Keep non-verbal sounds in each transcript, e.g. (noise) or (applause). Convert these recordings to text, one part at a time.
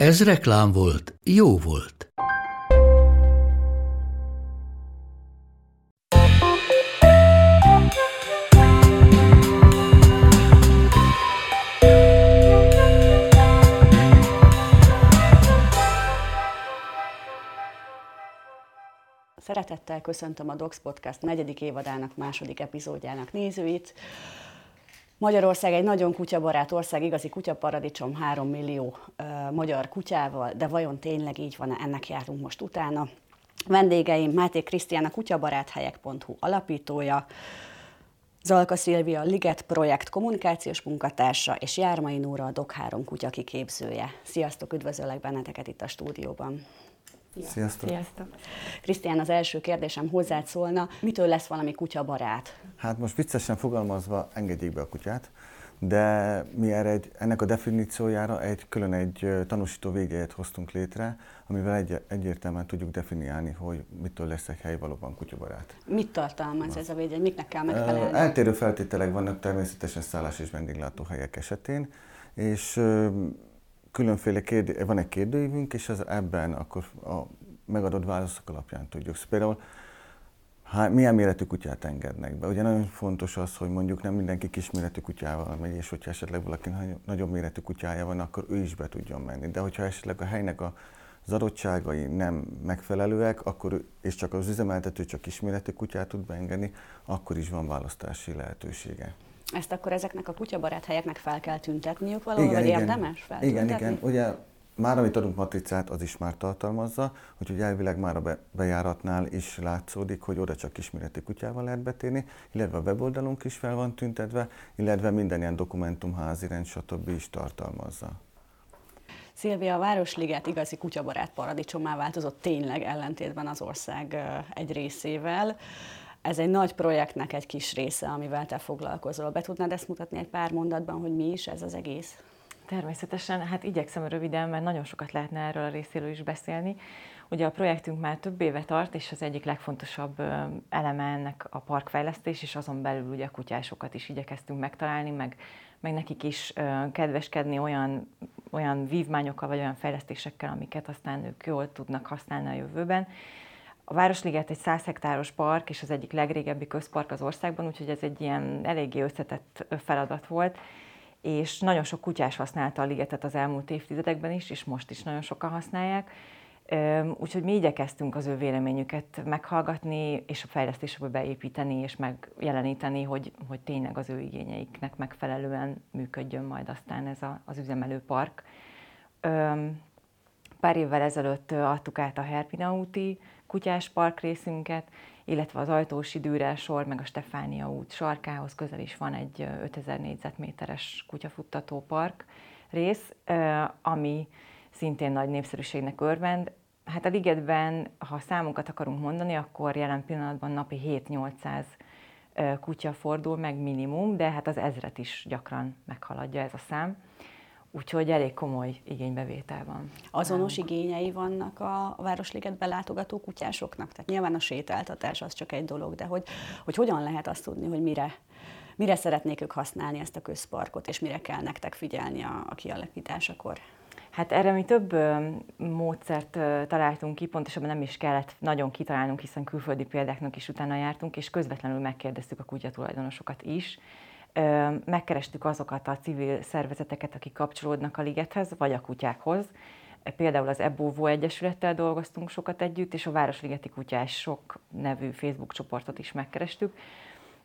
Ez reklám volt, jó volt. Szeretettel köszöntöm a Docs Podcast negyedik évadának második epizódjának nézőit. Magyarország egy nagyon kutyabarát ország, igazi kutyaparadicsom, 3 millió ö, magyar kutyával, de vajon tényleg így van-e, ennek járunk most utána. Vendégeim Máté Krisztián, a kutyabaráthelyek.hu alapítója, Zalka Szilvia, Liget Projekt kommunikációs munkatársa, és Jármai Nóra, a Dok 3 kutya kiképzője. Sziasztok, üdvözöllek benneteket itt a stúdióban. Sziasztok! Sziasztok! Krisztián, az első kérdésem hozzád szólna, mitől lesz valami kutyabarát? Hát most viccesen fogalmazva engedjék be a kutyát, de mi erre egy, ennek a definíciójára egy külön egy tanúsító végéjét hoztunk létre, amivel egy, egyértelműen tudjuk definiálni, hogy mitől lesz egy hely valóban kutyabarát. Mit tartalmaz ez a védjegy? Miknek kell megfelelni? Eltérő feltételek vannak természetesen szállás és vendéglátóhelyek esetén, és különféle kérdé, van egy kérdőívünk, és az ebben akkor a megadott válaszok alapján tudjuk. Például há, milyen méretű kutyát engednek be. Ugye nagyon fontos az, hogy mondjuk nem mindenki kisméretű kutyával megy, és hogyha esetleg valaki nagyobb méretű kutyája van, akkor ő is be tudjon menni. De hogyha esetleg a helynek a az adottságai nem megfelelőek, akkor, és csak az üzemeltető csak kisméretű kutyát tud beengedni, akkor is van választási lehetősége. Ezt akkor ezeknek a kutyabarát helyeknek fel kell tüntetniük valahol, igen, vagy igen. érdemes feltüntetni? Igen, igen. Ugye már amit adunk matricát, az is már tartalmazza, úgyhogy elvileg már a bejáratnál is látszódik, hogy oda csak kisméretű kutyával lehet betérni, illetve a weboldalunk is fel van tüntetve, illetve minden ilyen dokumentum, házirend, stb. is tartalmazza. Szilvia, a Városliget igazi kutyabarát paradicsommá változott tényleg ellentétben az ország egy részével. Ez egy nagy projektnek egy kis része, amivel te foglalkozol. Be tudnád ezt mutatni egy pár mondatban, hogy mi is ez az egész? Természetesen, hát igyekszem röviden, mert nagyon sokat lehetne erről a részéről is beszélni. Ugye a projektünk már több éve tart, és az egyik legfontosabb eleme ennek a parkfejlesztés, és azon belül ugye a kutyásokat is igyekeztünk megtalálni, meg, meg nekik is kedveskedni olyan, olyan vívmányokkal, vagy olyan fejlesztésekkel, amiket aztán ők jól tudnak használni a jövőben. A Városliget egy 100 hektáros park, és az egyik legrégebbi közpark az országban, úgyhogy ez egy ilyen eléggé összetett feladat volt, és nagyon sok kutyás használta a ligetet az elmúlt évtizedekben is, és most is nagyon sokan használják. Úgyhogy mi igyekeztünk az ő véleményüket meghallgatni, és a fejlesztésekbe beépíteni, és megjeleníteni, hogy, hogy tényleg az ő igényeiknek megfelelően működjön majd aztán ez a, az üzemelő park. Pár évvel ezelőtt adtuk át a Herpina úti kutyás parkrészünket, illetve az Ajtósi Dűrelsor, meg a Stefánia út sarkához közel is van egy 5000 négyzetméteres kutyafuttató park rész, ami szintén nagy népszerűségnek örvend. Hát a ligetben, ha számokat akarunk mondani, akkor jelen pillanatban napi 7-800 kutya fordul meg minimum, de hát az ezret is gyakran meghaladja ez a szám. Úgyhogy elég komoly igénybevétel van. Azonos nálunk. igényei vannak a Városligetben látogató kutyásoknak? Tehát nyilván a sétáltatás az csak egy dolog, de hogy, hogy hogyan lehet azt tudni, hogy mire, mire szeretnék ők használni ezt a közparkot, és mire kell nektek figyelni a, a kialakításakor? Hát erre mi több módszert találtunk ki, pontosabban nem is kellett nagyon kitalálnunk, hiszen külföldi példáknak is utána jártunk, és közvetlenül megkérdeztük a kutyatulajdonosokat is, Megkerestük azokat a civil szervezeteket, akik kapcsolódnak a ligethez, vagy a kutyákhoz. Például az Ebóvó Egyesülettel dolgoztunk sokat együtt, és a Városligeti Kutyások nevű Facebook csoportot is megkerestük.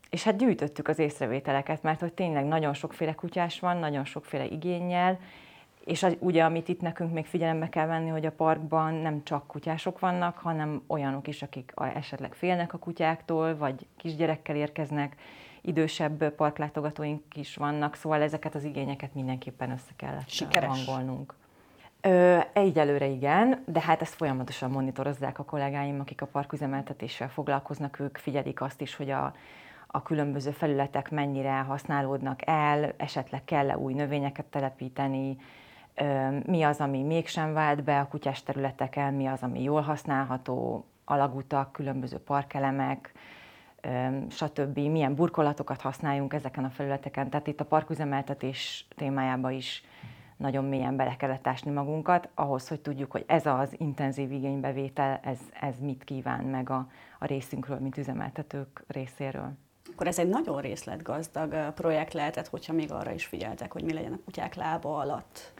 És hát gyűjtöttük az észrevételeket, mert hogy tényleg nagyon sokféle kutyás van, nagyon sokféle igényel, és az, ugye, amit itt nekünk még figyelembe kell venni, hogy a parkban nem csak kutyások vannak, hanem olyanok is, akik esetleg félnek a kutyáktól, vagy kisgyerekkel érkeznek, idősebb parklátogatóink is vannak, szóval ezeket az igényeket mindenképpen össze kellett Sikeres. hangolnunk. Ö, egyelőre igen, de hát ezt folyamatosan monitorozzák a kollégáim, akik a parküzemeltetéssel foglalkoznak, ők figyelik azt is, hogy a, a különböző felületek mennyire használódnak el, esetleg kell-e új növényeket telepíteni, mi az, ami mégsem vált be a kutyás területeken, mi az, ami jól használható, alagutak, különböző parkelemek, stb. milyen burkolatokat használjunk ezeken a felületeken. Tehát itt a parküzemeltetés témájába is nagyon mélyen bele kellett ásni magunkat, ahhoz, hogy tudjuk, hogy ez az intenzív igénybevétel, ez, ez mit kíván meg a, a részünkről, mint üzemeltetők részéről. Akkor ez egy nagyon részletgazdag projekt lehetett, hogyha még arra is figyeltek, hogy mi legyen a kutyák lába alatt.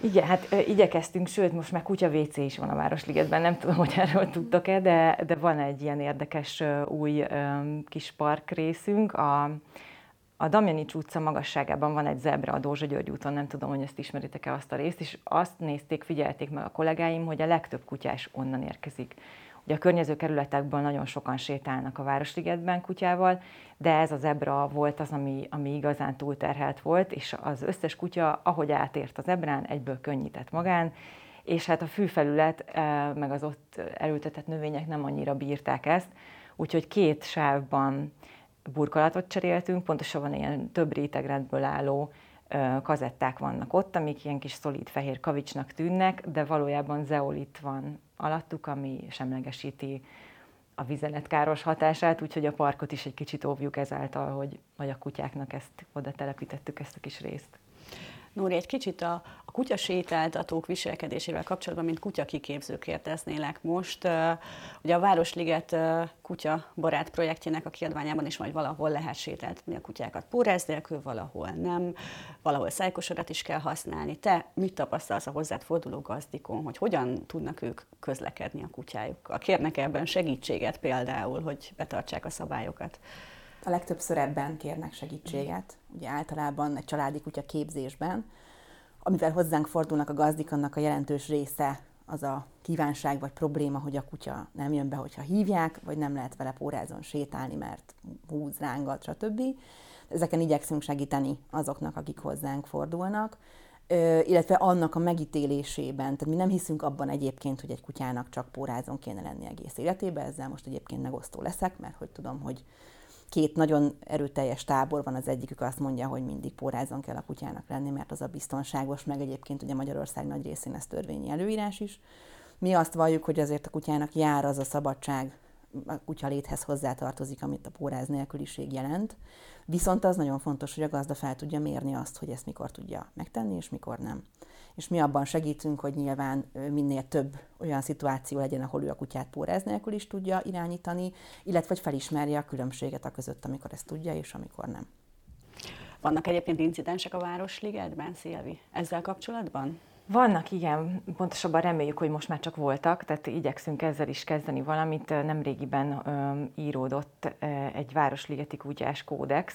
Igen, hát igyekeztünk, sőt, most már kutya WC is van a Városligetben, nem tudom, hogy erről tudtok-e, de, de van egy ilyen érdekes új kis park részünk. A, a Damjanics utca magasságában van egy zebra a Dózsa György úton, nem tudom, hogy ezt ismeritek-e azt a részt, és azt nézték, figyelték meg a kollégáim, hogy a legtöbb kutyás onnan érkezik. Ugye a környező kerületekből nagyon sokan sétálnak a Városligetben kutyával, de ez az ebra volt az, ami, ami igazán túlterhelt volt, és az összes kutya, ahogy átért az ebrán, egyből könnyített magán, és hát a fűfelület, eh, meg az ott elültetett növények nem annyira bírták ezt, úgyhogy két sávban burkolatot cseréltünk, pontosabban ilyen több rétegrendből álló kazetták vannak ott, amik ilyen kis szolid fehér kavicsnak tűnnek, de valójában zeolit van alattuk, ami semlegesíti a vizeletkáros hatását, úgyhogy a parkot is egy kicsit óvjuk ezáltal, hogy, hogy a kutyáknak ezt oda telepítettük ezt a kis részt. Nóri, egy kicsit a, a kutya sétáltatók viselkedésével kapcsolatban, mint kutya kiképző kérdeznélek most. Ugye a Városliget kutya barát projektjének a kiadványában is majd valahol lehet sétáltatni a kutyákat póráz nélkül, valahol nem, valahol szájkosodat is kell használni. Te mit tapasztalsz a hozzád forduló gazdikon, hogy hogyan tudnak ők közlekedni a kutyájukkal? Kérnek ebben segítséget például, hogy betartsák a szabályokat? A legtöbbször ebben kérnek segítséget, ugye általában egy családi kutya képzésben, amivel hozzánk fordulnak a gazdik, annak a jelentős része az a kívánság vagy probléma, hogy a kutya nem jön be, hogyha hívják, vagy nem lehet vele pórázon sétálni, mert húz, rángat, stb. Ezeken igyekszünk segíteni azoknak, akik hozzánk fordulnak, illetve annak a megítélésében. Tehát mi nem hiszünk abban egyébként, hogy egy kutyának csak pórázon kéne lenni egész életében, ezzel most egyébként megosztó leszek, mert hogy tudom, hogy két nagyon erőteljes tábor van, az egyikük azt mondja, hogy mindig pórázon kell a kutyának lenni, mert az a biztonságos, meg egyébként ugye Magyarország nagy részén ez törvényi előírás is. Mi azt valljuk, hogy azért a kutyának jár az a szabadság, a kutya léthez hozzátartozik, amit a póráz nélküliség jelent. Viszont az nagyon fontos, hogy a gazda fel tudja mérni azt, hogy ezt mikor tudja megtenni, és mikor nem és mi abban segítünk, hogy nyilván minél több olyan szituáció legyen, ahol ő a kutyát póráz nélkül is tudja irányítani, illetve hogy felismerje a különbséget a között, amikor ezt tudja, és amikor nem. Vannak egyébként incidensek a Városligetben, Szilvi, ezzel kapcsolatban? Vannak, igen, pontosabban reméljük, hogy most már csak voltak, tehát igyekszünk ezzel is kezdeni valamit. Nemrégiben ö, íródott ö, egy Városligeti Kutyás Kódex,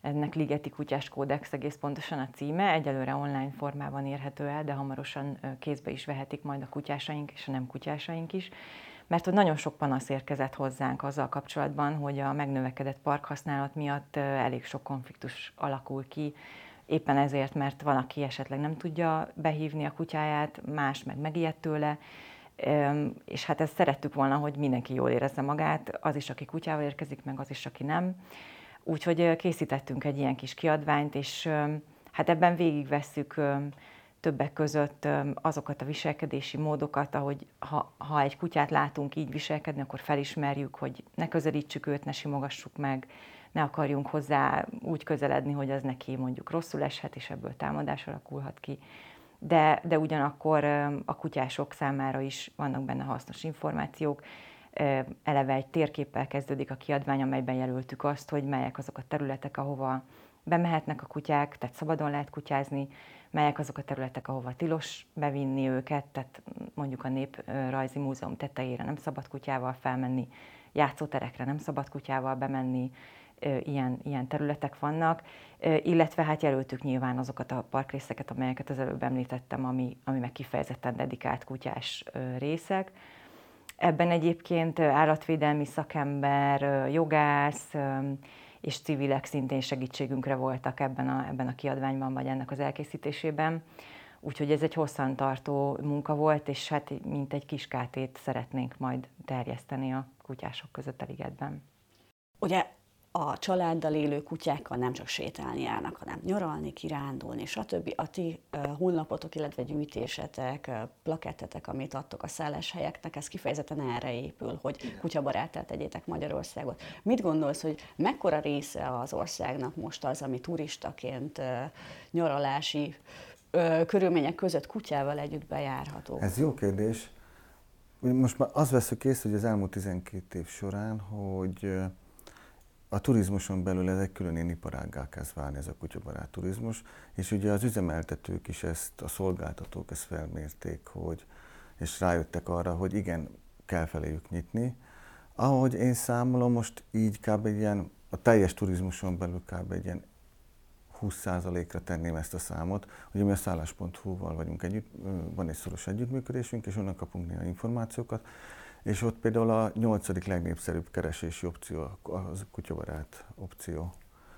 ennek Ligeti Kutyás Kódex egész pontosan a címe, egyelőre online formában érhető el, de hamarosan kézbe is vehetik majd a kutyásaink és a nem kutyásaink is, mert hogy nagyon sok panasz érkezett hozzánk azzal kapcsolatban, hogy a megnövekedett parkhasználat miatt elég sok konfliktus alakul ki, éppen ezért, mert van, aki esetleg nem tudja behívni a kutyáját, más meg megijedt tőle, és hát ezt szerettük volna, hogy mindenki jól érezze magát, az is, aki kutyával érkezik, meg az is, aki nem. Úgyhogy készítettünk egy ilyen kis kiadványt, és hát ebben végigvesszük többek között azokat a viselkedési módokat, ahogy ha, ha egy kutyát látunk így viselkedni, akkor felismerjük, hogy ne közelítsük őt, ne simogassuk meg, ne akarjunk hozzá úgy közeledni, hogy az neki mondjuk rosszul eshet, és ebből támadás alakulhat ki. De, de ugyanakkor a kutyások számára is vannak benne hasznos információk, eleve egy térképpel kezdődik a kiadvány, amelyben jelöltük azt, hogy melyek azok a területek, ahova bemehetnek a kutyák, tehát szabadon lehet kutyázni, melyek azok a területek, ahova tilos bevinni őket, tehát mondjuk a Néprajzi Múzeum tetejére nem szabad kutyával felmenni, játszóterekre nem szabad kutyával bemenni, ilyen, ilyen területek vannak, illetve hát jelöltük nyilván azokat a parkrészeket, amelyeket az előbb említettem, ami, ami meg kifejezetten dedikált kutyás részek. Ebben egyébként állatvédelmi szakember, jogász és civilek szintén segítségünkre voltak ebben a, ebben a kiadványban, vagy ennek az elkészítésében. Úgyhogy ez egy hosszantartó munka volt, és hát mint egy kis kátét szeretnénk majd terjeszteni a kutyások között a ligetben. Ugye a családdal élő kutyákkal nem csak sétálni járnak, hanem nyaralni, kirándulni, stb. A ti honlapotok, illetve gyűjtésetek, plakettetek, amit adtok a szálláshelyeknek, ez kifejezetten erre épül, hogy kutyabarátát tegyétek Magyarországot. Mit gondolsz, hogy mekkora része az országnak most az, ami turistaként nyaralási körülmények között kutyával együtt bejárható? Ez jó kérdés. Most már az veszük észre, hogy az elmúlt 12 év során, hogy a turizmuson belül ez egy külön iparággá kezd válni ez a kutyabarát turizmus, és ugye az üzemeltetők is ezt, a szolgáltatók ezt felmérték, hogy, és rájöttek arra, hogy igen, kell feléjük nyitni. Ahogy én számolom, most így kb. egy ilyen, a teljes turizmuson belül kb. egy ilyen 20%-ra tenném ezt a számot. Ugye mi a szállás.hu-val vagyunk együtt, van egy szoros együttműködésünk, és onnan kapunk néha információkat, és ott például a nyolcadik legnépszerűbb keresési opció az a kutyabarát opció.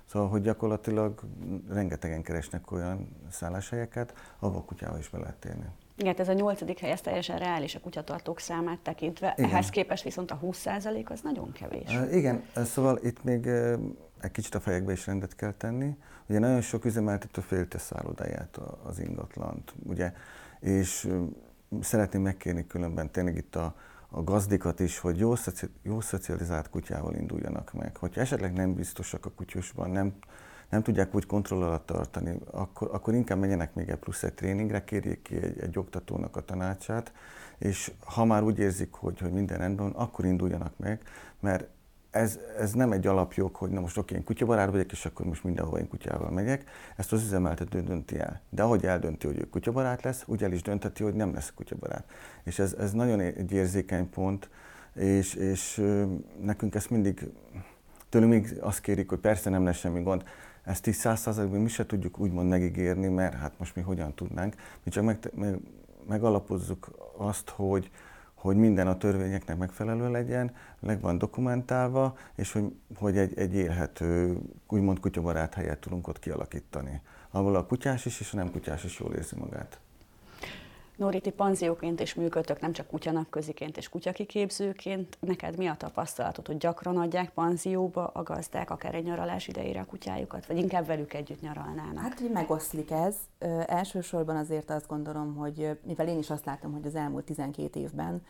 Szóval, hogy gyakorlatilag rengetegen keresnek olyan szálláshelyeket, ahol kutyával is be lehet térni. Igen, ez a nyolcadik hely, ez teljesen reális a kutyatartók számát tekintve. Igen. Ehhez képest viszont a 20% az nagyon kevés. igen, szóval itt még egy kicsit a fejekbe is rendet kell tenni. Ugye nagyon sok üzemeltető félte szállodáját az ingatlant, ugye, és szeretném megkérni különben tényleg itt a, a gazdikat is, hogy jó, szoci, jó szocializált kutyával induljanak meg. Hogyha esetleg nem biztosak a kutyusban, nem, nem tudják úgy kontroll alatt tartani, akkor, akkor inkább menjenek még egy plusz egy tréningre, kérjék ki egy, egy oktatónak a tanácsát, és ha már úgy érzik, hogy, hogy minden rendben akkor induljanak meg, mert ez, ez nem egy alapjog, hogy na most oké, én kutyabarát vagyok, és akkor most mindenhova én kutyával megyek. Ezt az üzemeltető dönti el. De ahogy eldönti, hogy ő kutyabarát lesz, úgy el is dönteti, hogy nem lesz kutyabarát. És ez, ez nagyon egy érzékeny pont, és, és nekünk ezt mindig, tőlünk még azt kérik, hogy persze nem lesz semmi gond, ezt 10 százalékban mi se tudjuk úgymond megígérni, mert hát most mi hogyan tudnánk. Mi csak meg, meg, megalapozzuk azt, hogy, hogy minden a törvényeknek megfelelő legyen, meg van dokumentálva, és hogy, hogy egy, egy élhető, úgymond kutyabarát helyet tudunk ott kialakítani, ahol a kutyás is és a nem kutyás is jól érzi magát. Noriti panzióként is működtök, nem csak kutyanapköziként és kutyakiképzőként. Neked mi a tapasztalatod, hogy gyakran adják panzióba a gazdák, akár egy nyaralás idejére a kutyájukat, vagy inkább velük együtt nyaralnának? Hát, hogy megoszlik ez. Ö, elsősorban azért azt gondolom, hogy mivel én is azt látom, hogy az elmúlt 12 évben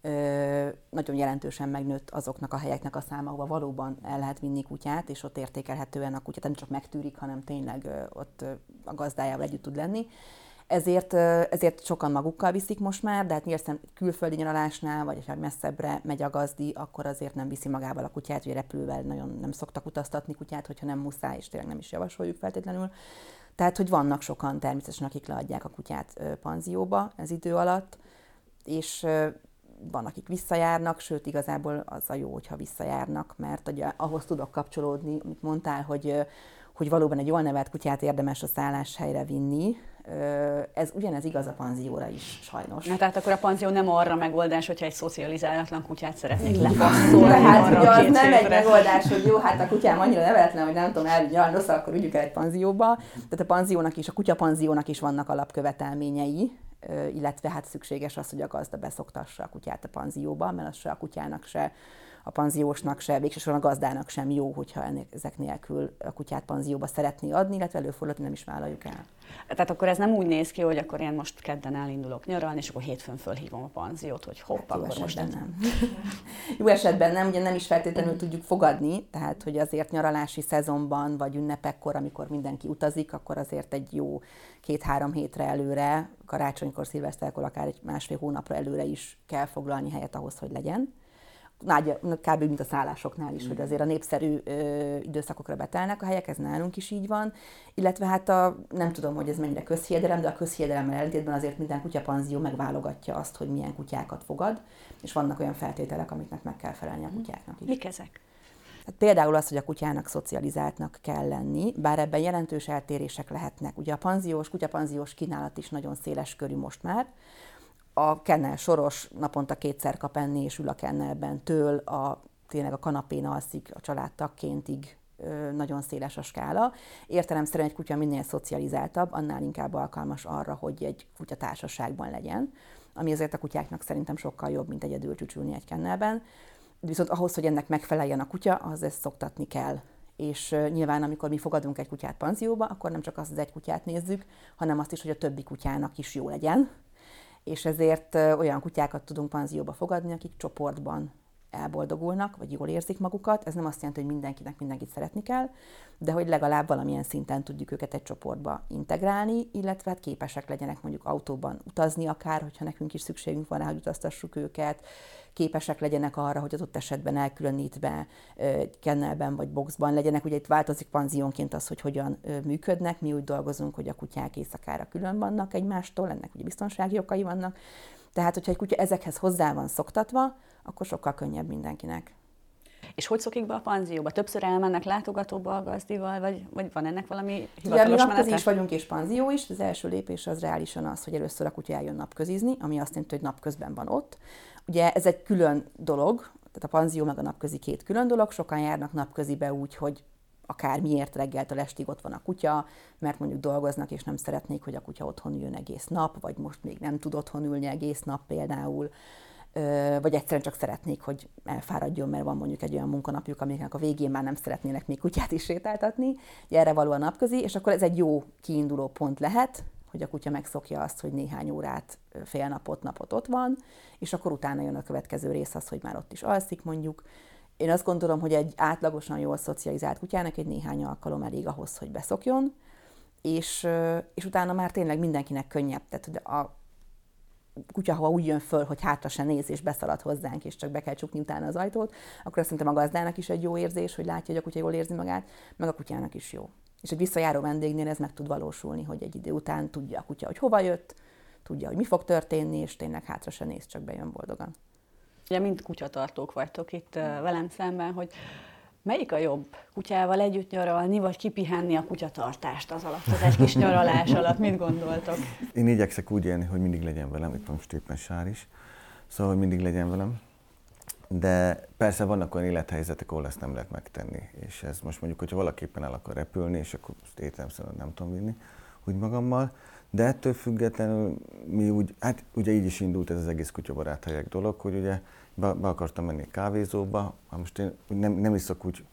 ö, nagyon jelentősen megnőtt azoknak a helyeknek a száma, ahova valóban el lehet vinni kutyát, és ott értékelhetően a kutyát nem csak megtűrik, hanem tényleg ö, ott a gazdájával együtt tud lenni ezért, ezért sokan magukkal viszik most már, de hát nyilván külföldi nyaralásnál, vagy ha messzebbre megy a gazdi, akkor azért nem viszi magával a kutyát, ugye repülővel nagyon nem szoktak utaztatni kutyát, hogyha nem muszáj, és tényleg nem is javasoljuk feltétlenül. Tehát, hogy vannak sokan természetesen, akik leadják a kutyát panzióba ez idő alatt, és van, akik visszajárnak, sőt, igazából az a jó, hogyha visszajárnak, mert ugye, ahhoz tudok kapcsolódni, amit mondtál, hogy, hogy valóban egy jól nevelt kutyát érdemes a szálláshelyre vinni, ez ugyanez igaz a panzióra is, sajnos. Na, tehát akkor a panzió nem arra megoldás, hogyha egy szocializálatlan kutyát szeretnék lepasszolni. hát ugye az nem egy megoldás, hogy jó, hát a kutyám annyira neveletlen, hogy nem tudom elvinni rossz, akkor vigyük el egy panzióba. Tehát a panziónak is, a kutyapanziónak is vannak alapkövetelményei, illetve hát szükséges az, hogy a gazda beszoktassa a kutyát a panzióba, mert az se a kutyának se a panziósnak se, végsősorban a gazdának sem jó, hogyha ennek, ezek nélkül a kutyát panzióba szeretné adni, illetve előfordul, hogy nem is vállaljuk el. Tehát akkor ez nem úgy néz ki, hogy akkor én most kedden elindulok nyaralni, és akkor hétfőn fölhívom a panziót, hogy hopp, hát akkor most nem. jó esetben nem, ugye nem is feltétlenül tudjuk fogadni, tehát hogy azért nyaralási szezonban, vagy ünnepekkor, amikor mindenki utazik, akkor azért egy jó két-három hétre előre, karácsonykor, szilveszterkor, akár egy másfél hónapra előre is kell foglalni helyet ahhoz, hogy legyen kb. mint a szállásoknál is, hogy azért a népszerű ö, időszakokra betelnek a helyek, ez nálunk is így van. Illetve hát a, nem tudom, hogy ez mennyire közhiedelem, de a közhiedelemmel ellentétben azért minden kutyapanzió megválogatja azt, hogy milyen kutyákat fogad, és vannak olyan feltételek, amiknek meg kell felelni a mhm. kutyáknak is. Mik ezek? Hát például az, hogy a kutyának szocializáltnak kell lenni, bár ebben jelentős eltérések lehetnek. Ugye a panziós, kutyapanziós kínálat is nagyon széles körű most már, a kennel soros naponta kétszer kap enni, és ül a kennelben től, a, tényleg a kanapén alszik a családtagkéntig nagyon széles a skála. Értelemszerűen egy kutya minél szocializáltabb, annál inkább alkalmas arra, hogy egy kutya társaságban legyen, ami azért a kutyáknak szerintem sokkal jobb, mint egyedül csücsülni egy kennelben. Viszont ahhoz, hogy ennek megfeleljen a kutya, az ezt szoktatni kell és nyilván amikor mi fogadunk egy kutyát panzióba, akkor nem csak azt az egy kutyát nézzük, hanem azt is, hogy a többi kutyának is jó legyen, és ezért olyan kutyákat tudunk panzióba fogadni, akik csoportban elboldogulnak, vagy jól érzik magukat. Ez nem azt jelenti, hogy mindenkinek mindenkit szeretni kell, de hogy legalább valamilyen szinten tudjuk őket egy csoportba integrálni, illetve hát képesek legyenek mondjuk autóban utazni akár, hogyha nekünk is szükségünk van rá, hogy utaztassuk őket, képesek legyenek arra, hogy az ott esetben elkülönítve kennelben vagy boxban legyenek. Ugye itt változik panziónként az, hogy hogyan működnek. Mi úgy dolgozunk, hogy a kutyák éjszakára külön vannak egymástól, ennek ugye biztonsági okai vannak. Tehát, hogyha egy kutya ezekhez hozzá van szoktatva, akkor sokkal könnyebb mindenkinek. És hogy szokik be a panzióba? Többször elmennek látogatóba a gazdival, vagy, vagy van ennek valami hivatalos ja, mi is vagyunk, és panzió is. Az első lépés az reálisan az, hogy először a kutya eljön napközizni, ami azt jelenti, hogy napközben van ott. Ugye ez egy külön dolog, tehát a panzió meg a napközi két külön dolog. Sokan járnak napközibe úgy, hogy akár miért reggeltől estig ott van a kutya, mert mondjuk dolgoznak, és nem szeretnék, hogy a kutya otthon üljön egész nap, vagy most még nem tud otthon ülni egész nap például vagy egyszerűen csak szeretnék, hogy elfáradjon, mert van mondjuk egy olyan munkanapjuk, amiknek a végén már nem szeretnének még kutyát is sétáltatni, erre való a napközi, és akkor ez egy jó kiinduló pont lehet, hogy a kutya megszokja azt, hogy néhány órát, fél napot, napot ott van, és akkor utána jön a következő rész az, hogy már ott is alszik mondjuk. Én azt gondolom, hogy egy átlagosan jól szocializált kutyának egy néhány alkalom elég ahhoz, hogy beszokjon, és, és utána már tényleg mindenkinek könnyebb. Tehát a kutya, ha úgy jön föl, hogy hátra se néz, és beszalad hozzánk, és csak be kell csukni utána az ajtót, akkor szerintem a gazdának is egy jó érzés, hogy látja, hogy a kutya jól érzi magát, meg a kutyának is jó. És egy visszajáró vendégnél ez meg tud valósulni, hogy egy idő után tudja a kutya, hogy hova jött, tudja, hogy mi fog történni, és tényleg hátra se néz, csak bejön boldogan. Ugye mind kutyatartók vagytok itt velem szemben, hogy Melyik a jobb? Kutyával együtt nyaralni, vagy kipihenni a kutyatartást az alatt, az egy kis nyaralás alatt? Mit gondoltok? Én igyekszek úgy élni, hogy mindig legyen velem, itt van most éppen Sár is, szóval, hogy mindig legyen velem. De persze vannak olyan élethelyzetek, ahol ezt nem lehet megtenni. És ez most mondjuk, hogyha valaképpen el akar repülni, és akkor értelemszerűen nem tudom vinni úgy magammal, de ettől függetlenül mi úgy, hát ugye így is indult ez az egész kutyabarát helyek dolog, hogy ugye be, be akartam menni kávézóba, most én nem, nem iszok úgy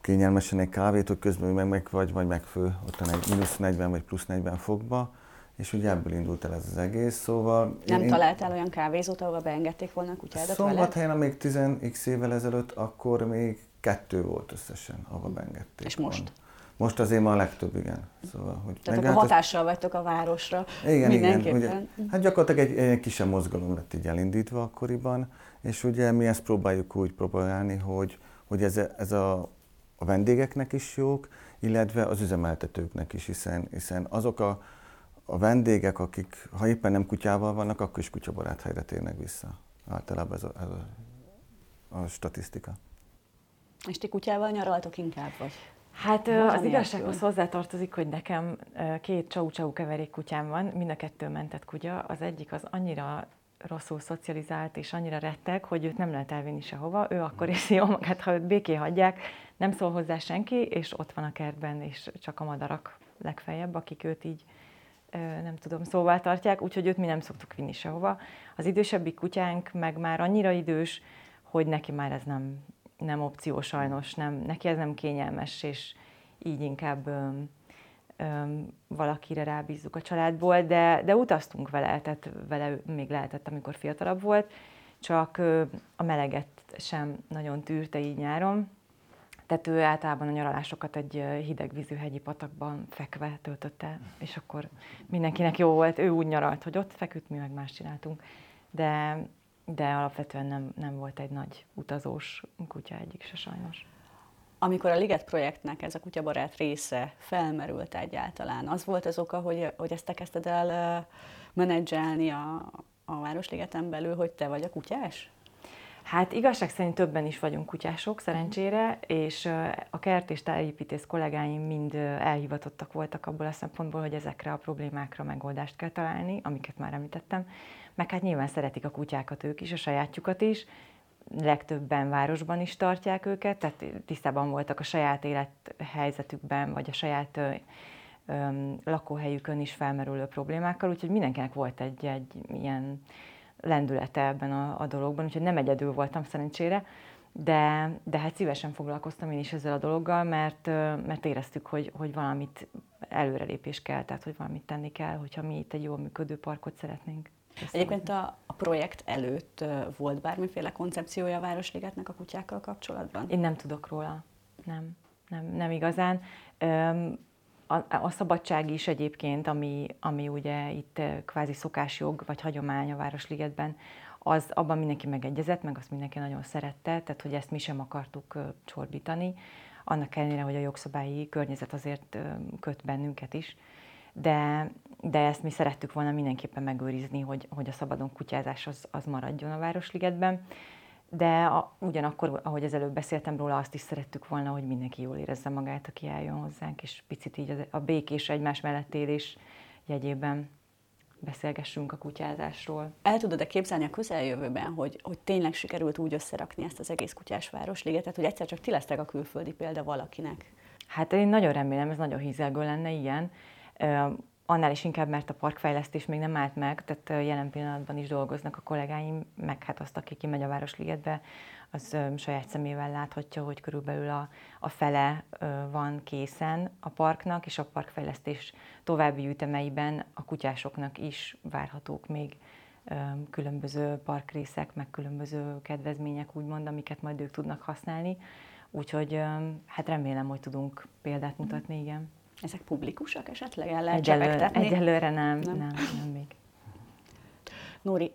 kényelmesen egy kávét, hogy közben meg, meg vagy, vagy megfő ott egy mínusz 40 vagy plusz 40 fokba, és ugye ebből indult el ez az egész, szóval... Nem én, találtál olyan kávézót, ahol beengedték volna a kutyádat Szombathelyen, amíg 10x évvel ezelőtt, akkor még kettő volt összesen, ahova beengedték. És most? Volna. Most azért már a legtöbb, igen. Szóval, hogy Tehát akkor hatással vagytok a városra igen, mindenképpen. Igen, ugye, hát gyakorlatilag egy, egy kisebb mozgalom lett így elindítva akkoriban, és ugye mi ezt próbáljuk úgy propagálni, hogy, hogy ez, ez a, a vendégeknek is jók, illetve az üzemeltetőknek is, hiszen, hiszen azok a, a vendégek, akik ha éppen nem kutyával vannak, akkor is kutyabarát helyre térnek vissza. Általában ez a, ez a, a statisztika. És ti kutyával nyaraltok inkább, vagy? Hát Van az igazsághoz hozzátartozik, hogy nekem két csau-csau keverék kutyám van, mind a kettő mentett kutya. Az egyik az annyira rosszul szocializált és annyira retteg, hogy őt nem lehet elvinni sehova. Ő akkor érzi jól magát, ha őt béké hagyják, nem szól hozzá senki, és ott van a kertben, és csak a madarak legfeljebb, akik őt így nem tudom, szóval tartják, úgyhogy őt mi nem szoktuk vinni sehova. Az idősebbik kutyánk meg már annyira idős, hogy neki már ez nem, nem opció sajnos, nem, neki ez nem kényelmes, és így inkább öm, öm, valakire rábízzuk a családból, de, de utaztunk vele, tehát vele még lehetett, amikor fiatalabb volt, csak ö, a meleget sem nagyon tűrte így nyáron, tehát ő általában a nyaralásokat egy hidegvízű hegyi patakban fekve töltötte, és akkor mindenkinek jó volt, ő úgy nyaralt, hogy ott feküdt, mi meg más csináltunk. De de alapvetően nem, nem volt egy nagy utazós kutya egyik se sajnos. Amikor a Liget projektnek ez a kutyabarát része felmerült egyáltalán, az volt az oka, hogy, hogy ezt te kezdted el menedzselni a, a Városligeten belül, hogy te vagy a kutyás? Hát igazság szerint többen is vagyunk kutyások, szerencsére, és a kert és tájépítész kollégáim mind elhivatottak voltak abból a szempontból, hogy ezekre a problémákra megoldást kell találni, amiket már említettem. Meg hát nyilván szeretik a kutyákat ők is, a sajátjukat is, legtöbben városban is tartják őket, tehát tisztában voltak a saját élethelyzetükben, vagy a saját lakóhelyükön is felmerülő problémákkal, úgyhogy mindenkinek volt egy, egy ilyen lendülete ebben a, a dologban, úgyhogy nem egyedül voltam szerencsére, de, de hát szívesen foglalkoztam én is ezzel a dologgal, mert, mert éreztük, hogy, hogy valamit előrelépés kell, tehát hogy valamit tenni kell, hogyha mi itt egy jól működő parkot szeretnénk. Egyébként a, a projekt előtt volt bármiféle koncepciója a Városligetnek a kutyákkal kapcsolatban? Én nem tudok róla. Nem, nem, nem igazán. A, a szabadság is egyébként, ami, ami ugye itt kvázi szokásjog vagy hagyomány a Városligetben, az abban mindenki megegyezett, meg azt mindenki nagyon szerette, tehát hogy ezt mi sem akartuk csorbítani, annak ellenére, hogy a jogszabályi környezet azért köt bennünket is de, de ezt mi szerettük volna mindenképpen megőrizni, hogy, hogy a szabadon kutyázás az, az maradjon a Városligetben. De a, ugyanakkor, ahogy az előbb beszéltem róla, azt is szerettük volna, hogy mindenki jól érezze magát, aki eljön hozzánk, és picit így a békés egymás mellett élés jegyében beszélgessünk a kutyázásról. El tudod-e képzelni a közeljövőben, hogy, hogy tényleg sikerült úgy összerakni ezt az egész kutyás városligetet, hogy egyszer csak ti lesztek a külföldi példa valakinek? Hát én nagyon remélem, ez nagyon hízelgő lenne, ilyen annál is inkább, mert a parkfejlesztés még nem állt meg, tehát jelen pillanatban is dolgoznak a kollégáim, meg hát azt, aki kimegy a Városligetbe, az saját szemével láthatja, hogy körülbelül a, a fele van készen a parknak, és a parkfejlesztés további ütemeiben a kutyásoknak is várhatók még különböző parkrészek, meg különböző kedvezmények, úgymond, amiket majd ők tudnak használni. Úgyhogy hát remélem, hogy tudunk példát mutatni, igen. Ezek publikusak esetleg? El lehet egyelőre, egyelőre nem, nem, nem, nem még. Nóri,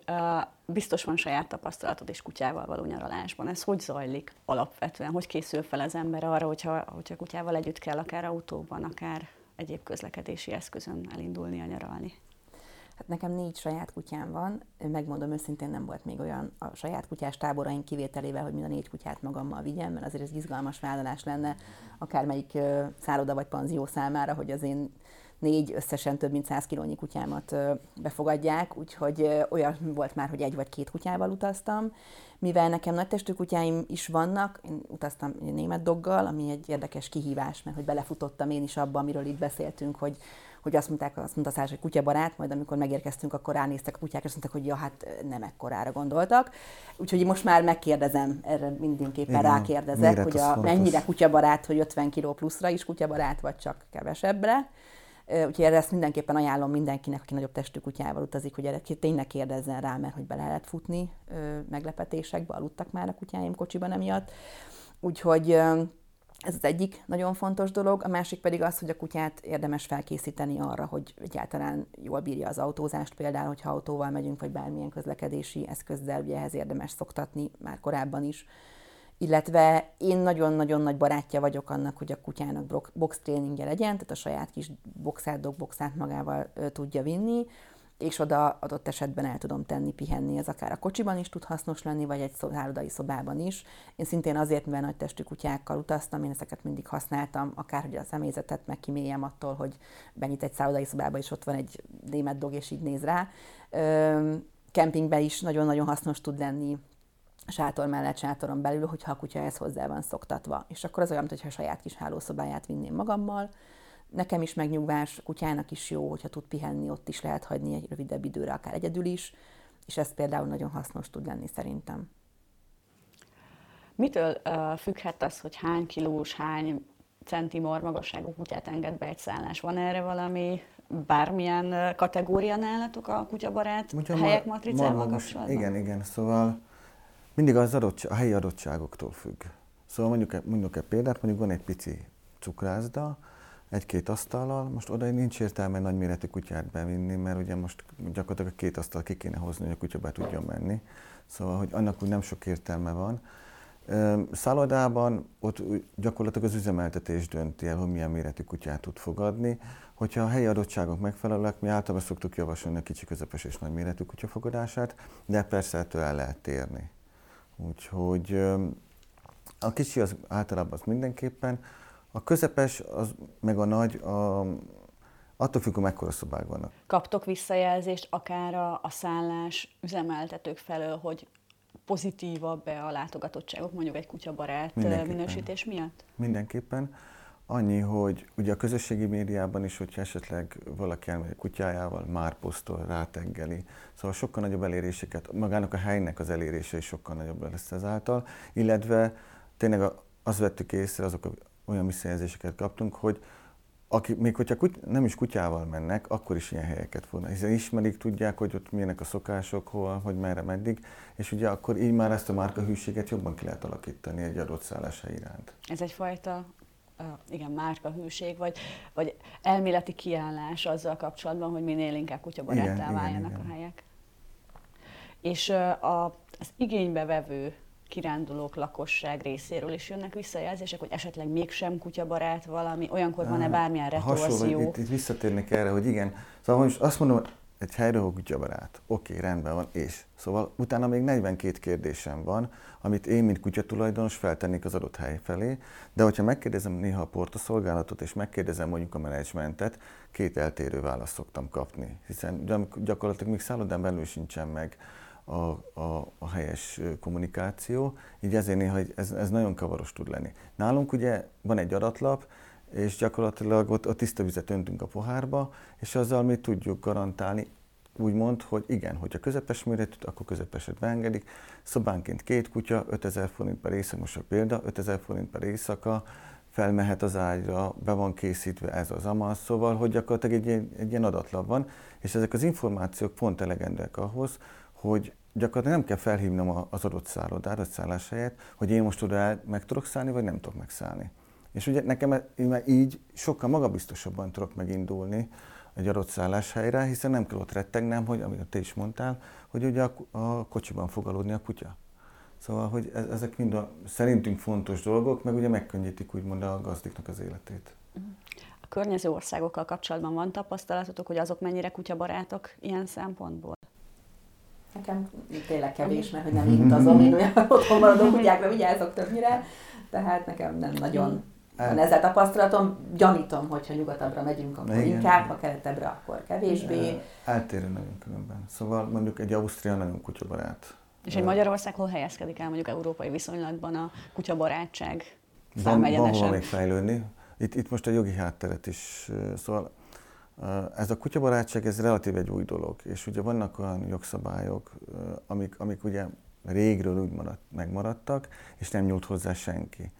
biztos van saját tapasztalatod és kutyával való nyaralásban. Ez hogy zajlik alapvetően? Hogy készül fel az ember arra, hogyha, hogyha kutyával együtt kell akár autóban, akár egyéb közlekedési eszközön elindulni a nyaralni? Hát nekem négy saját kutyám van, megmondom őszintén nem volt még olyan a saját kutyás táboraink kivételével, hogy mind a négy kutyát magammal vigyem, mert azért ez izgalmas vállalás lenne akármelyik szálloda vagy panzió számára, hogy az én négy összesen több mint 100 kilónyi kutyámat befogadják, úgyhogy olyan volt már, hogy egy vagy két kutyával utaztam. Mivel nekem nagy testű kutyáim is vannak, én utaztam német doggal, ami egy érdekes kihívás, mert hogy belefutottam én is abba, amiről itt beszéltünk, hogy hogy azt mondták, azt mondta Szás, hogy kutyabarát, majd amikor megérkeztünk, akkor ránéztek a kutyák, és mondták, hogy ja, hát nem ekkorára gondoltak. Úgyhogy most már megkérdezem, erre mindenképpen Igen, rákérdezek, hogy a, mennyire kutyabarát, hogy 50 kg pluszra is kutyabarát, vagy csak kevesebbre. Úgyhogy erre ezt mindenképpen ajánlom mindenkinek, aki nagyobb testű kutyával utazik, hogy erre tényleg kérdezzen rá, mert hogy bele lehet futni meglepetésekbe, aludtak már a kutyáim kocsiban emiatt. Úgyhogy ez az egyik nagyon fontos dolog, a másik pedig az, hogy a kutyát érdemes felkészíteni arra, hogy egyáltalán jól bírja az autózást, például, hogyha autóval megyünk, vagy bármilyen közlekedési eszközzel, ugye ehhez érdemes szoktatni már korábban is. Illetve én nagyon-nagyon nagy barátja vagyok annak, hogy a kutyának box tréningje legyen, tehát a saját kis boxát, dog magával tudja vinni, és oda adott esetben el tudom tenni, pihenni, ez akár a kocsiban is tud hasznos lenni, vagy egy szállodai szobában is. Én szintén azért, mert nagy testű kutyákkal utaztam, én ezeket mindig használtam, akár hogy a személyzetet meg kiméljem attól, hogy benyit egy szállodai szobába, és ott van egy német dog, és így néz rá. Kempingben is nagyon-nagyon hasznos tud lenni, sátor mellett, sátoron belül, hogyha a kutya ez hozzá van szoktatva. És akkor az olyan, mintha a saját kis hálószobáját vinném magammal, Nekem is megnyugvás, kutyának is jó, hogyha tud pihenni, ott is lehet hagyni egy rövidebb időre, akár egyedül is, és ez például nagyon hasznos tud lenni szerintem. Mitől uh, függhet az, hogy hány kilós, hány centimor magasságú kutyát enged be egy szállás? Van erre valami bármilyen kategória nálatok a kutyabarát Mondja, helyek matricával kapcsolatban? Igen, igen, szóval mindig az adott, a helyi adottságoktól függ. Szóval mondjuk, mondjuk egy példát, mondjuk van egy pici cukrászda, egy-két asztallal, most oda nincs értelme nagyméretű kutyát bevinni, mert ugye most gyakorlatilag a két asztal ki kéne hozni, hogy a kutya be tudjon menni. Szóval, hogy annak úgy nem sok értelme van. Szállodában ott gyakorlatilag az üzemeltetés dönti el, hogy milyen méretű kutyát tud fogadni. Hogyha a helyi adottságok megfelelőek, mi általában szoktuk javasolni a kicsi, közepes és nagy méretű kutyafogadását, de persze ettől el lehet térni. Úgyhogy a kicsi az általában az mindenképpen, a közepes, az, meg a nagy, a, attól függ, hogy mekkora szobák vannak. Kaptok visszajelzést akár a, a szállás üzemeltetők felől, hogy pozitívabb-e a látogatottságok mondjuk egy kutyabarát minősítés miatt? Mindenképpen. Annyi, hogy ugye a közösségi médiában is, hogyha esetleg valaki elmegy a kutyájával, már posztol, ráteggeli. Szóval sokkal nagyobb eléréseket, magának a helynek az elérése is sokkal nagyobb lesz ezáltal, illetve tényleg azt vettük észre, azok olyan visszajelzéseket kaptunk, hogy aki, még hogyha kuty- nem is kutyával mennek, akkor is ilyen helyeket fognak, hiszen ismerik, tudják, hogy ott milyenek a szokások, hol, hogy merre, meddig, és ugye akkor így már ezt a márka hűséget jobban ki lehet alakítani egy adott szálláshely iránt. Ez egyfajta uh, igen, márka hűség, vagy, vagy elméleti kiállás azzal kapcsolatban, hogy minél inkább kutyabaráttá váljanak igen, a helyek. És uh, a, az igénybevevő kirándulók, lakosság részéről is jönnek visszajelzések, hogy esetleg mégsem kutyabarát valami, olyankor van-e bármilyen retorzió? Itt, itt visszatérnék erre, hogy igen. Szóval most azt mondom, egy helyrehogy kutyabarát. Oké, okay, rendben van, és. Szóval utána még 42 kérdésem van, amit én, mint kutyatulajdonos feltennék az adott hely felé, de hogyha megkérdezem néha a portaszolgálatot, és megkérdezem mondjuk a menedzsmentet, két eltérő választ szoktam kapni, hiszen gyakorlatilag még szállodán belül sincsen meg a, a, a helyes kommunikáció, így ezért néha ez, ez nagyon kavaros tud lenni. Nálunk ugye van egy adatlap, és gyakorlatilag ott a tiszta vizet öntünk a pohárba, és azzal mi tudjuk garantálni, úgymond, hogy igen, hogyha közepes méretű, akkor közepeset beengedik. Szobánként két kutya, 5000 forint per éjszaka, most a példa, 5000 forint per éjszaka, felmehet az ágyra, be van készítve ez az amaz, szóval, hogy gyakorlatilag egy, egy ilyen adatlap van, és ezek az információk pont elegendőek ahhoz, hogy gyakorlatilag nem kell felhívnom az adott szállodára, a szálláshelyet, hogy én most oda meg tudok szállni, vagy nem tudok megszállni. És ugye nekem e- így sokkal magabiztosabban tudok megindulni egy adott szálláshelyre, hiszen nem kell ott rettegnem, hogy amit te is mondtál, hogy ugye a, a kocsiban fog aludni a kutya. Szóval, hogy e- ezek mind a szerintünk fontos dolgok, meg ugye megkönnyítik úgymond a gazdiknak az életét. A környező országokkal kapcsolatban van tapasztalatotok, hogy azok mennyire kutyabarátok ilyen szempontból? Nekem tényleg kevés, mert hogy nem így utazom, én olyan (laughs) otthon maradó kutyákra vigyázok többnyire, tehát nekem nem nagyon van ezzel tapasztalatom. Gyanítom, hogyha nyugatabbra megyünk, akkor Igen. inkább, ha keletebbre, akkor kevésbé. Eltérő nagyon különben. Szóval mondjuk egy Ausztria nagyon kutyabarát. És egy Magyarország hol helyezkedik el mondjuk európai viszonylatban a kutyabarátság van, van hol még fejlődni. Itt, itt most a jogi hátteret is, szóval ez a kutyabarátság, ez relatív egy új dolog, és ugye vannak olyan jogszabályok, amik, amik ugye régről úgy maradt, megmaradtak, és nem nyúlt hozzá senki.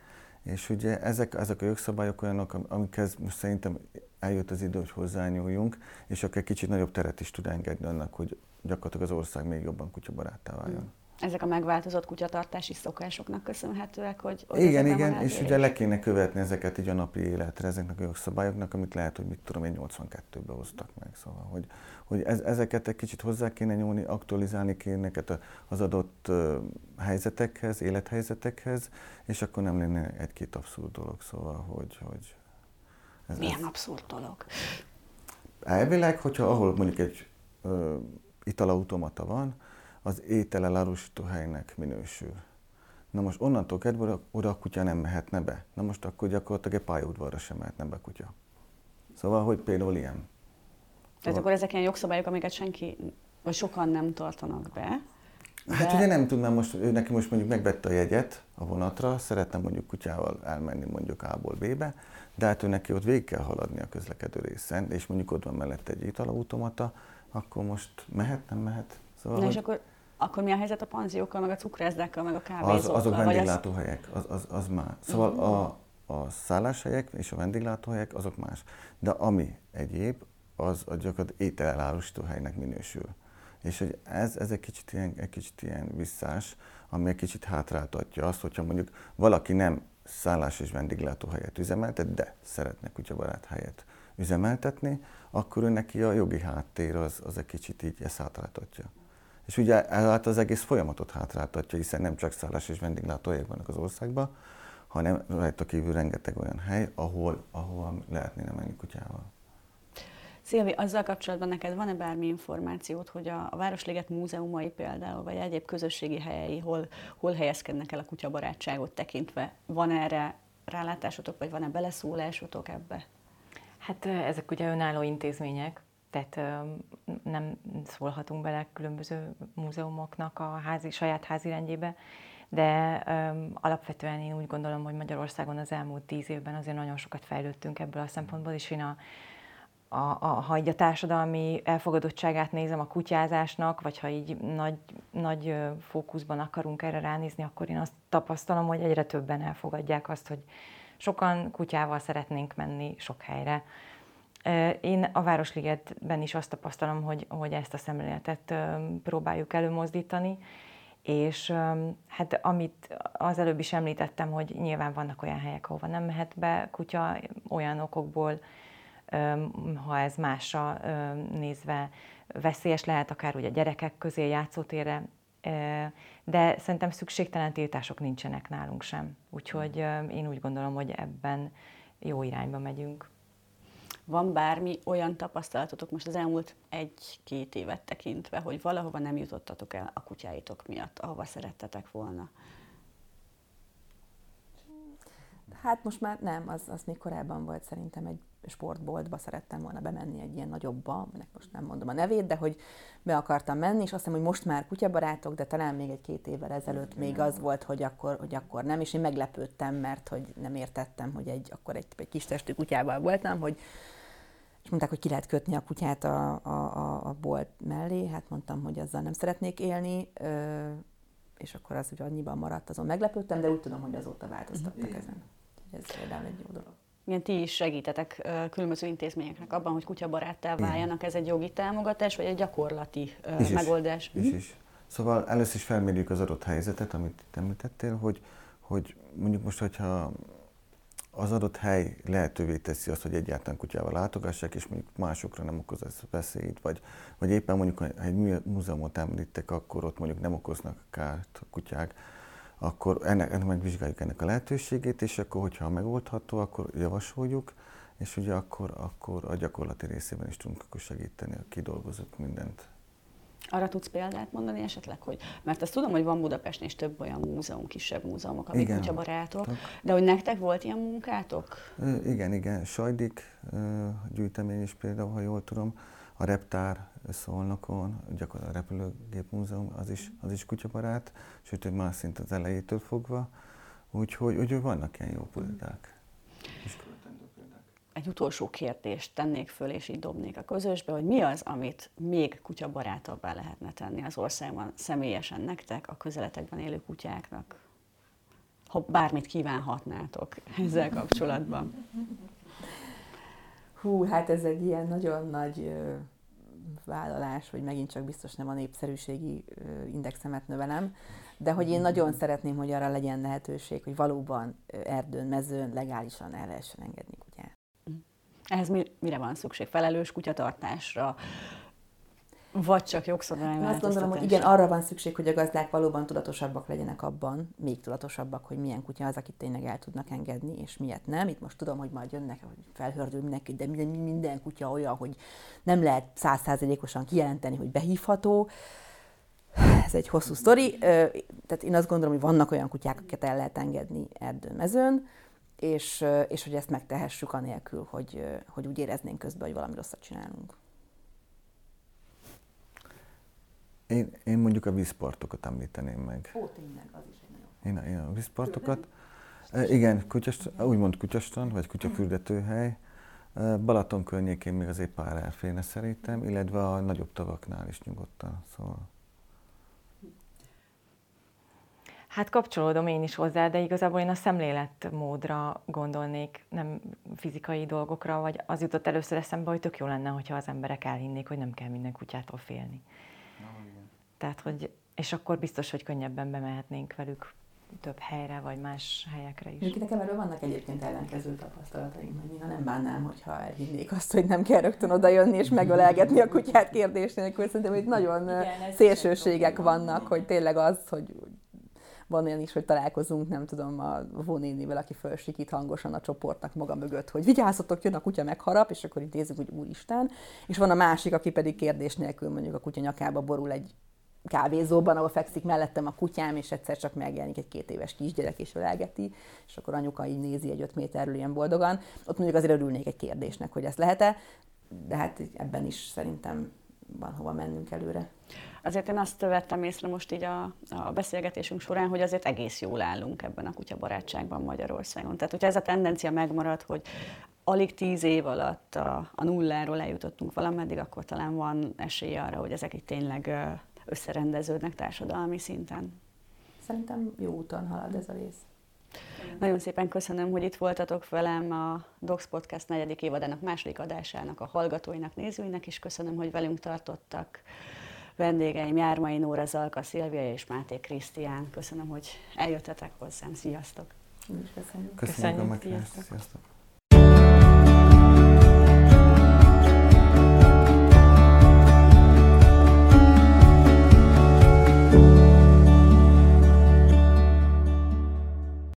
És ugye ezek, ezek a jogszabályok olyanok, amikhez most szerintem eljött az idő, hogy hozzányúljunk, és akkor egy kicsit nagyobb teret is tud engedni annak, hogy gyakorlatilag az ország még jobban kutyabaráttá váljon. Mm ezek a megváltozott kutyatartási szokásoknak köszönhetőek, hogy... hogy igen, igen, és ugye le kéne követni ezeket így a napi életre, ezeknek a jogszabályoknak, amit lehet, hogy mit tudom én 82-ben hoztak meg. Szóval, hogy, hogy ez, ezeket egy kicsit hozzá kéne nyúlni, aktualizálni kéne az adott helyzetekhez, élethelyzetekhez, és akkor nem lenne egy-két abszurd dolog. Szóval, hogy... hogy ez, Milyen ez... abszurd dolog? Elvileg, hogyha ahol mondjuk egy uh, italautomata van, az étele árusító helynek minősül. Na most onnantól kezdve oda a kutya nem mehetne be. Na most akkor gyakorlatilag egy pályaudvarra sem mehetne be a kutya. Szóval, hogy például ilyen. Szóval... Tehát akkor ezek ilyen jogszabályok, amiket senki, vagy sokan nem tartanak be. Hát de... Hát ugye nem tudnám most, ő neki most mondjuk megvette a jegyet a vonatra, szeretne mondjuk kutyával elmenni mondjuk A-ból B-be, de hát ő neki ott végig kell haladni a közlekedő részen, és mondjuk ott van mellett egy italautomata, akkor most mehet, nem mehet? Szóval, Na hogy... és akkor akkor mi a helyzet a panziókkal, meg a cukrászdákkal, meg a kávézókkal? Az, azok vendéglátóhelyek, az, az, az már. Szóval uh-huh. a, a szálláshelyek és a vendéglátóhelyek azok más. De ami egyéb, az a gyakorlatilag ételelárusító helynek minősül. És hogy ez, ez egy, kicsit ilyen, egy kicsit ilyen visszás, ami egy kicsit hátráltatja azt, hogyha mondjuk valaki nem szállás és vendéglátóhelyet üzemeltet, de szeretne kutyabarát helyet üzemeltetni, akkor ő neki a jogi háttér az, az egy kicsit így ezt hátráltatja. És ugye ezáltal az egész folyamatot hátráltatja, hiszen nem csak szállás és vendéglátóhelyek vannak az országban, hanem rajta kívül rengeteg olyan hely, ahol, ahol lehetne menni kutyával. Szilvi, azzal kapcsolatban neked van-e bármi információt, hogy a, a Városliget múzeumai például, vagy egyéb közösségi helyei hol, hol helyezkednek el a kutyabarátságot tekintve? Van erre rálátásotok, vagy van-e beleszólásotok ebbe? Hát ezek ugye önálló intézmények, tehát nem szólhatunk bele különböző múzeumoknak a házi, saját házi rendjébe, de um, alapvetően én úgy gondolom, hogy Magyarországon az elmúlt tíz évben azért nagyon sokat fejlődtünk ebből a szempontból, és én a, a, a, ha így a társadalmi elfogadottságát nézem a kutyázásnak, vagy ha így nagy, nagy fókuszban akarunk erre ránézni, akkor én azt tapasztalom, hogy egyre többen elfogadják azt, hogy sokan kutyával szeretnénk menni sok helyre. Én a Városligetben is azt tapasztalom, hogy, hogy ezt a szemléletet próbáljuk előmozdítani, és hát amit az előbb is említettem, hogy nyilván vannak olyan helyek, ahova nem mehet be kutya olyan okokból, ha ez másra nézve veszélyes lehet, akár ugye gyerekek közé, játszótérre, de szerintem szükségtelen tiltások nincsenek nálunk sem. Úgyhogy én úgy gondolom, hogy ebben jó irányba megyünk. Van bármi olyan tapasztalatotok most az elmúlt egy-két évet tekintve, hogy valahova nem jutottatok el a kutyáitok miatt, ahova szerettetek volna? Hát most már nem, az, az még korábban volt szerintem egy sportboltba szerettem volna bemenni egy ilyen nagyobba, ennek most nem mondom a nevét, de hogy be akartam menni, és azt hiszem, hogy most már kutyabarátok, de talán még egy-két évvel ezelőtt még az volt, hogy akkor, hogy akkor nem, és én meglepődtem, mert hogy nem értettem, hogy egy, akkor egy, egy kis testű kutyával voltam, hogy és mondták, hogy ki lehet kötni a kutyát a, a, a, bolt mellé, hát mondtam, hogy azzal nem szeretnék élni, ö, és akkor az ugye annyiban maradt, azon meglepődtem, de úgy tudom, hogy azóta változtattak ezen. Ez például egy jó dolog. Igen, ti is segítetek különböző intézményeknek abban, hogy kutyabaráttá váljanak. Ez egy jogi támogatás, vagy egy gyakorlati is megoldás? Is, is, is. Szóval először is felmérjük az adott helyzetet, amit említettél, hogy, hogy mondjuk most, hogyha az adott hely lehetővé teszi azt, hogy egyáltalán kutyával látogassák, és mondjuk másokra nem okoz ez veszélyt, vagy, vagy éppen mondjuk, ha egy múzeumot említek, akkor ott mondjuk nem okoznak kárt a kutyák, akkor ennek, ennek megvizsgáljuk ennek a lehetőségét, és akkor, hogyha megoldható, akkor javasoljuk, és ugye akkor, akkor a gyakorlati részében is tudunk segíteni, a kidolgozunk mindent. Arra tudsz példát mondani esetleg, hogy, mert azt tudom, hogy van Budapesten is több olyan múzeum, kisebb múzeumok, amik igen, kutyabarátok, de hogy nektek volt ilyen munkátok? Igen, igen, Sajdik gyűjtemény is például, ha jól tudom, a Reptár Szolnokon, gyakorlatilag a Repülőgép Múzeum, az is, az is kutyabarát, sőt, hogy már szint az elejétől fogva, úgyhogy, úgyhogy vannak ilyen jó példák. Egy utolsó kérdést tennék föl, és így dobnék a közösbe, hogy mi az, amit még kutyabarátabbá lehetne tenni az országban személyesen nektek, a közeletekben élő kutyáknak? Ha bármit kívánhatnátok ezzel kapcsolatban. Hú, hát ez egy ilyen nagyon nagy vállalás, hogy megint csak biztos nem a népszerűségi indexemet növelem, de hogy én nagyon szeretném, hogy arra legyen lehetőség, hogy valóban erdőn, mezőn legálisan el lehessen engedni kutyát. Ehhez mire van szükség? Felelős kutyatartásra, vagy csak jogszabály Azt gondolom, hogy igen, arra van szükség, hogy a gazdák valóban tudatosabbak legyenek abban, még tudatosabbak, hogy milyen kutya az, akit tényleg el tudnak engedni, és miért nem. Itt most tudom, hogy majd jönnek, hogy felhördül mindenki, de minden, minden kutya olyan, hogy nem lehet százszázalékosan kijelenteni, hogy behívható. Ez egy hosszú sztori. Tehát én azt gondolom, hogy vannak olyan kutyák, akiket el lehet engedni erdőn, mezőn, és, és hogy ezt megtehessük anélkül, hogy, hogy úgy éreznénk közben, hogy valami rosszat csinálunk. Én, én mondjuk a vízpartokat említeném meg. Ó, tényleg, az is egy nagyon. Én, én a vízpartokat. E, igen, kutyast, úgymond kutyastrand, vagy kutyafürdetőhely. Balaton környékén még azért pár elférne szerintem, illetve a nagyobb tavaknál is nyugodtan. Szóval. Hát kapcsolódom én is hozzá, de igazából én a szemléletmódra gondolnék, nem fizikai dolgokra, vagy az jutott először eszembe, hogy tök jó lenne, hogyha az emberek elhinnék, hogy nem kell minden kutyától félni. Tehát, hogy, és akkor biztos, hogy könnyebben bemehetnénk velük több helyre, vagy más helyekre is. Még nekem erről vannak egyébként ellenkező tapasztalataim, hogy néha nem bánnám, hogyha elhinnék azt, hogy nem kell rögtön oda jönni és megölelgetni a kutyát kérdés nélkül. Szerintem itt nagyon Igen, szélsőségek vannak, hogy tényleg az, hogy van olyan is, hogy találkozunk, nem tudom, a vonénivel, aki fölsikít hangosan a csoportnak maga mögött, hogy vigyázzatok, jön a kutya megharap, és akkor idézzük, hogy úristen. És van a másik, aki pedig kérdés nélkül mondjuk a kutya nyakába borul egy kávézóban, ahol fekszik mellettem a kutyám, és egyszer csak megjelenik egy két éves kisgyerek, és ölelgeti, és akkor anyuka így nézi egy öt méterről ilyen boldogan. Ott mondjuk azért örülnék egy kérdésnek, hogy ezt lehet-e. de hát ebben is szerintem van hova mennünk előre. Azért én azt vettem észre most így a, a beszélgetésünk során, hogy azért egész jól állunk ebben a kutyabarátságban Magyarországon. Tehát, hogyha ez a tendencia megmarad, hogy alig tíz év alatt a, a nulláról eljutottunk valameddig, akkor talán van esély arra, hogy ezek itt tényleg összerendeződnek társadalmi szinten. Szerintem jó úton halad ez a rész. Nagyon szépen köszönöm, hogy itt voltatok velem a Docs Podcast negyedik évadának második adásának, a hallgatóinak, nézőinek, és köszönöm, hogy velünk tartottak vendégeim Jármai Nóra, Zalka, Szilvia és Máté Krisztián. Köszönöm, hogy eljöttetek hozzám. Sziasztok! köszönjük. Köszönjük, köszönjük a Sziasztok. Sziasztok!